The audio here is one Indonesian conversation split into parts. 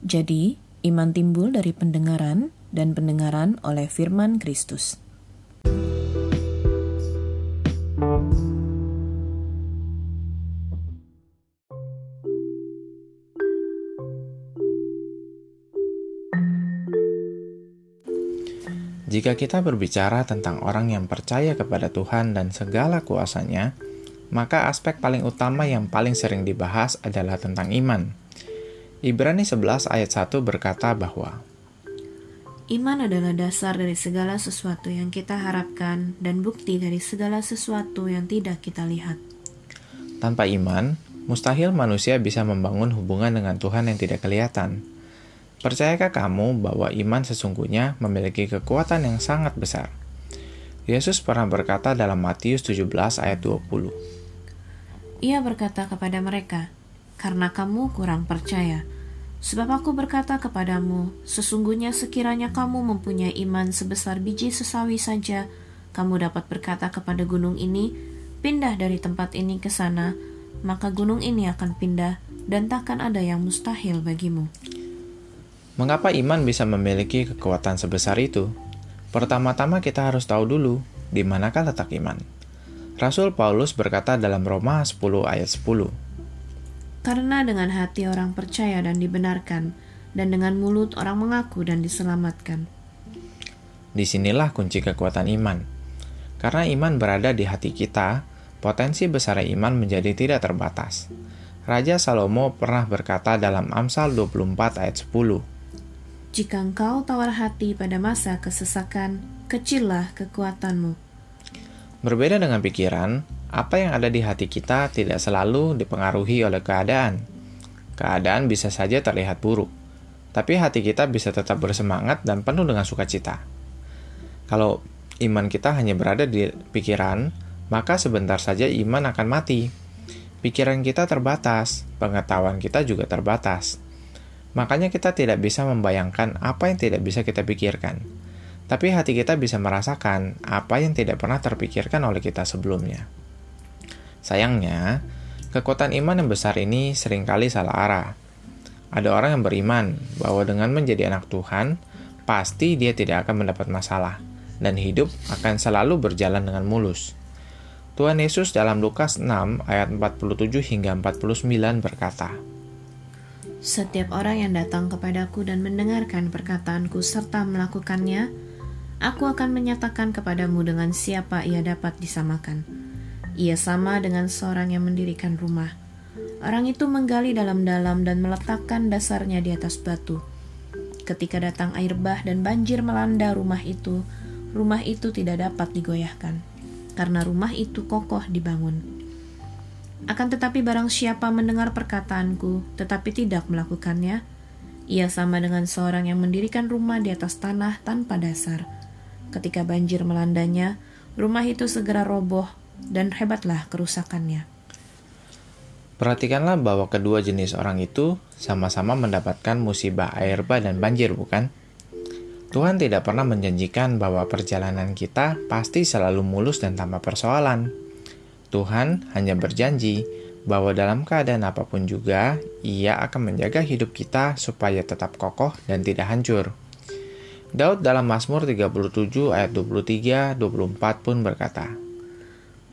Jadi, iman timbul dari pendengaran dan pendengaran oleh firman Kristus. Jika kita berbicara tentang orang yang percaya kepada Tuhan dan segala kuasanya, maka aspek paling utama yang paling sering dibahas adalah tentang iman. Ibrani 11 ayat 1 berkata bahwa Iman adalah dasar dari segala sesuatu yang kita harapkan dan bukti dari segala sesuatu yang tidak kita lihat. Tanpa iman, mustahil manusia bisa membangun hubungan dengan Tuhan yang tidak kelihatan. Percayakah kamu bahwa iman sesungguhnya memiliki kekuatan yang sangat besar? Yesus pernah berkata dalam Matius 17 ayat 20. Ia berkata kepada mereka, "Karena kamu kurang percaya, sebab aku berkata kepadamu, sesungguhnya sekiranya kamu mempunyai iman sebesar biji sesawi saja, kamu dapat berkata kepada gunung ini, pindah dari tempat ini ke sana, maka gunung ini akan pindah dan takkan ada yang mustahil bagimu." Mengapa iman bisa memiliki kekuatan sebesar itu? Pertama-tama kita harus tahu dulu di manakah letak iman. Rasul Paulus berkata dalam Roma 10 ayat 10. Karena dengan hati orang percaya dan dibenarkan, dan dengan mulut orang mengaku dan diselamatkan. Di sinilah kunci kekuatan iman. Karena iman berada di hati kita, potensi besar iman menjadi tidak terbatas. Raja Salomo pernah berkata dalam Amsal 24 ayat 10, jika engkau tawar hati pada masa kesesakan, kecillah kekuatanmu. Berbeda dengan pikiran, apa yang ada di hati kita tidak selalu dipengaruhi oleh keadaan. Keadaan bisa saja terlihat buruk, tapi hati kita bisa tetap bersemangat dan penuh dengan sukacita. Kalau iman kita hanya berada di pikiran, maka sebentar saja iman akan mati. Pikiran kita terbatas, pengetahuan kita juga terbatas. Makanya kita tidak bisa membayangkan apa yang tidak bisa kita pikirkan. Tapi hati kita bisa merasakan apa yang tidak pernah terpikirkan oleh kita sebelumnya. Sayangnya, kekuatan iman yang besar ini sering kali salah arah. Ada orang yang beriman bahwa dengan menjadi anak Tuhan, pasti dia tidak akan mendapat masalah, dan hidup akan selalu berjalan dengan mulus. Tuhan Yesus dalam Lukas 6 ayat 47 hingga 49 berkata, setiap orang yang datang kepadaku dan mendengarkan perkataanku serta melakukannya, aku akan menyatakan kepadamu dengan siapa ia dapat disamakan. Ia sama dengan seorang yang mendirikan rumah. Orang itu menggali dalam-dalam dan meletakkan dasarnya di atas batu. Ketika datang air bah dan banjir melanda rumah itu, rumah itu tidak dapat digoyahkan, karena rumah itu kokoh dibangun. Akan tetapi barang siapa mendengar perkataanku, tetapi tidak melakukannya, ia sama dengan seorang yang mendirikan rumah di atas tanah tanpa dasar. Ketika banjir melandanya, rumah itu segera roboh dan hebatlah kerusakannya. Perhatikanlah bahwa kedua jenis orang itu sama-sama mendapatkan musibah air bah dan banjir, bukan? Tuhan tidak pernah menjanjikan bahwa perjalanan kita pasti selalu mulus dan tanpa persoalan. Tuhan hanya berjanji bahwa dalam keadaan apa pun juga, Ia akan menjaga hidup kita supaya tetap kokoh dan tidak hancur. Daud dalam Mazmur 37 ayat 23 24 pun berkata,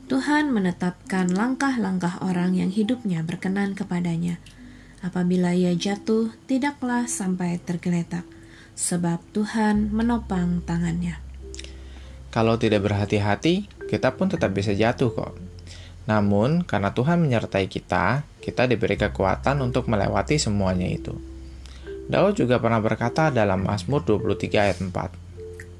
Tuhan menetapkan langkah-langkah orang yang hidupnya berkenan kepadanya. Apabila ia jatuh, tidaklah sampai tergeletak, sebab Tuhan menopang tangannya. Kalau tidak berhati-hati, kita pun tetap bisa jatuh kok. Namun, karena Tuhan menyertai kita, kita diberi kekuatan untuk melewati semuanya itu. Daud juga pernah berkata dalam Mazmur 23 ayat 4,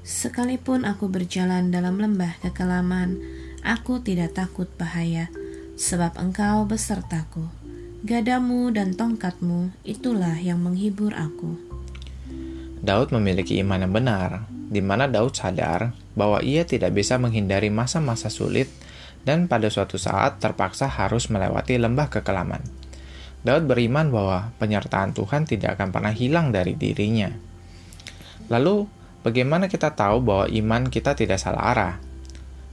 Sekalipun aku berjalan dalam lembah kekelaman, aku tidak takut bahaya, sebab engkau besertaku. Gadamu dan tongkatmu, itulah yang menghibur aku. Daud memiliki iman yang benar, di mana Daud sadar bahwa ia tidak bisa menghindari masa-masa sulit dan pada suatu saat terpaksa harus melewati lembah kekelaman. Daud beriman bahwa penyertaan Tuhan tidak akan pernah hilang dari dirinya. Lalu, bagaimana kita tahu bahwa iman kita tidak salah arah?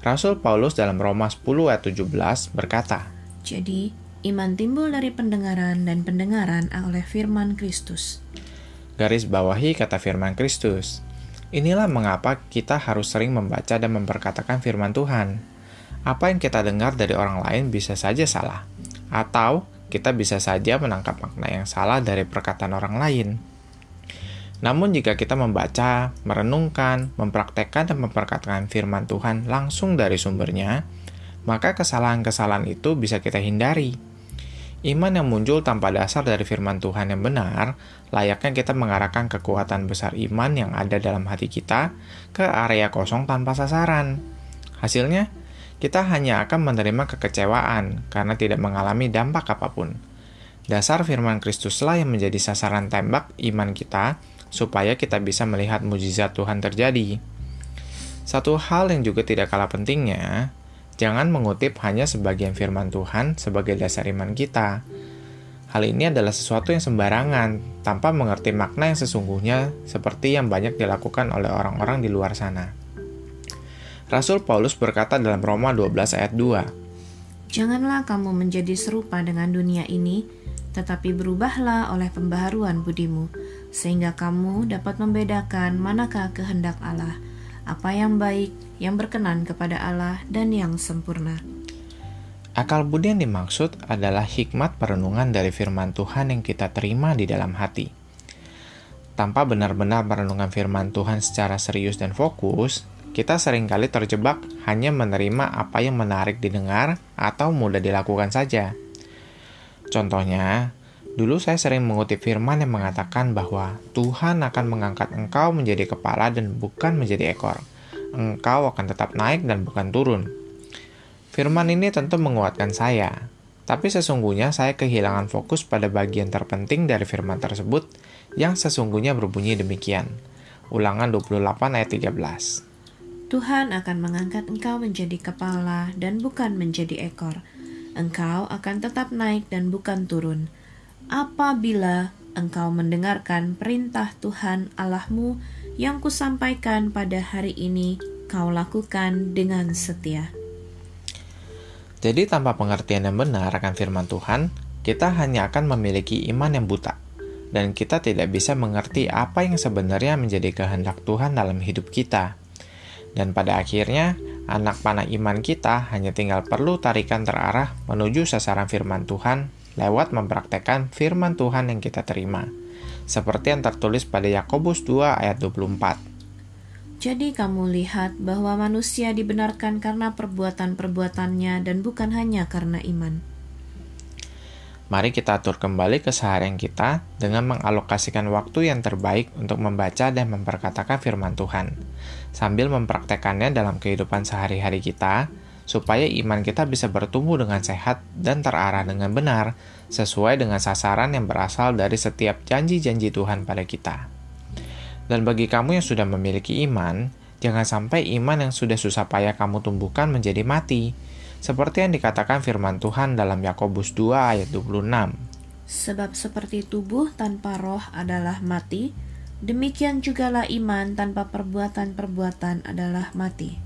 Rasul Paulus dalam Roma 10 ayat 17 berkata, Jadi, iman timbul dari pendengaran dan pendengaran oleh firman Kristus. Garis bawahi kata firman Kristus. Inilah mengapa kita harus sering membaca dan memperkatakan firman Tuhan. Apa yang kita dengar dari orang lain bisa saja salah, atau kita bisa saja menangkap makna yang salah dari perkataan orang lain. Namun jika kita membaca, merenungkan, mempraktekkan dan memperkatakan firman Tuhan langsung dari sumbernya, maka kesalahan-kesalahan itu bisa kita hindari. Iman yang muncul tanpa dasar dari firman Tuhan yang benar, layaknya kita mengarahkan kekuatan besar iman yang ada dalam hati kita ke area kosong tanpa sasaran. Hasilnya, kita hanya akan menerima kekecewaan karena tidak mengalami dampak apa pun. Dasar firman Kristuslah yang menjadi sasaran tembak iman kita supaya kita bisa melihat mujizat Tuhan terjadi. Satu hal yang juga tidak kalah pentingnya, Jangan mengutip hanya sebagian firman Tuhan sebagai dasar iman kita. Hal ini adalah sesuatu yang sembarangan, tanpa mengerti makna yang sesungguhnya seperti yang banyak dilakukan oleh orang-orang di luar sana. Rasul Paulus berkata dalam Roma 12 ayat 2, Janganlah kamu menjadi serupa dengan dunia ini, tetapi berubahlah oleh pembaharuan budimu, sehingga kamu dapat membedakan manakah kehendak Allah, apa yang baik, yang berkenan kepada Allah, dan yang sempurna. Akal budi yang dimaksud adalah hikmat perenungan dari firman Tuhan yang kita terima di dalam hati. Tanpa benar-benar merenungkan firman Tuhan secara serius dan fokus, kita sering kali terjebak hanya menerima apa yang menarik didengar atau mudah dilakukan saja. Contohnya, Dulu saya sering mengutip firman yang mengatakan bahwa Tuhan akan mengangkat engkau menjadi kepala dan bukan menjadi ekor. Engkau akan tetap naik dan bukan turun. Firman ini tentu menguatkan saya, tapi sesungguhnya saya kehilangan fokus pada bagian terpenting dari firman tersebut yang sesungguhnya berbunyi demikian. Ulangan 28 ayat 13. Tuhan akan mengangkat engkau menjadi kepala dan bukan menjadi ekor. Engkau akan tetap naik dan bukan turun apabila engkau mendengarkan perintah Tuhan Allahmu yang kusampaikan pada hari ini, kau lakukan dengan setia. Jadi tanpa pengertian yang benar akan firman Tuhan, kita hanya akan memiliki iman yang buta, dan kita tidak bisa mengerti apa yang sebenarnya menjadi kehendak Tuhan dalam hidup kita. Dan pada akhirnya, anak panah iman kita hanya tinggal perlu tarikan terarah menuju sasaran firman Tuhan lewat mempraktekkan firman Tuhan yang kita terima, seperti yang tertulis pada Yakobus 2 ayat 24. Jadi kamu lihat bahwa manusia dibenarkan karena perbuatan-perbuatannya dan bukan hanya karena iman. Mari kita atur kembali keseharian kita dengan mengalokasikan waktu yang terbaik untuk membaca dan memperkatakan firman Tuhan, sambil mempraktekannya dalam kehidupan sehari-hari kita, supaya iman kita bisa bertumbuh dengan sehat dan terarah dengan benar sesuai dengan sasaran yang berasal dari setiap janji-janji Tuhan pada kita. Dan bagi kamu yang sudah memiliki iman, jangan sampai iman yang sudah susah payah kamu tumbuhkan menjadi mati, seperti yang dikatakan firman Tuhan dalam Yakobus 2 ayat 26. Sebab seperti tubuh tanpa roh adalah mati, demikian jugalah iman tanpa perbuatan-perbuatan adalah mati.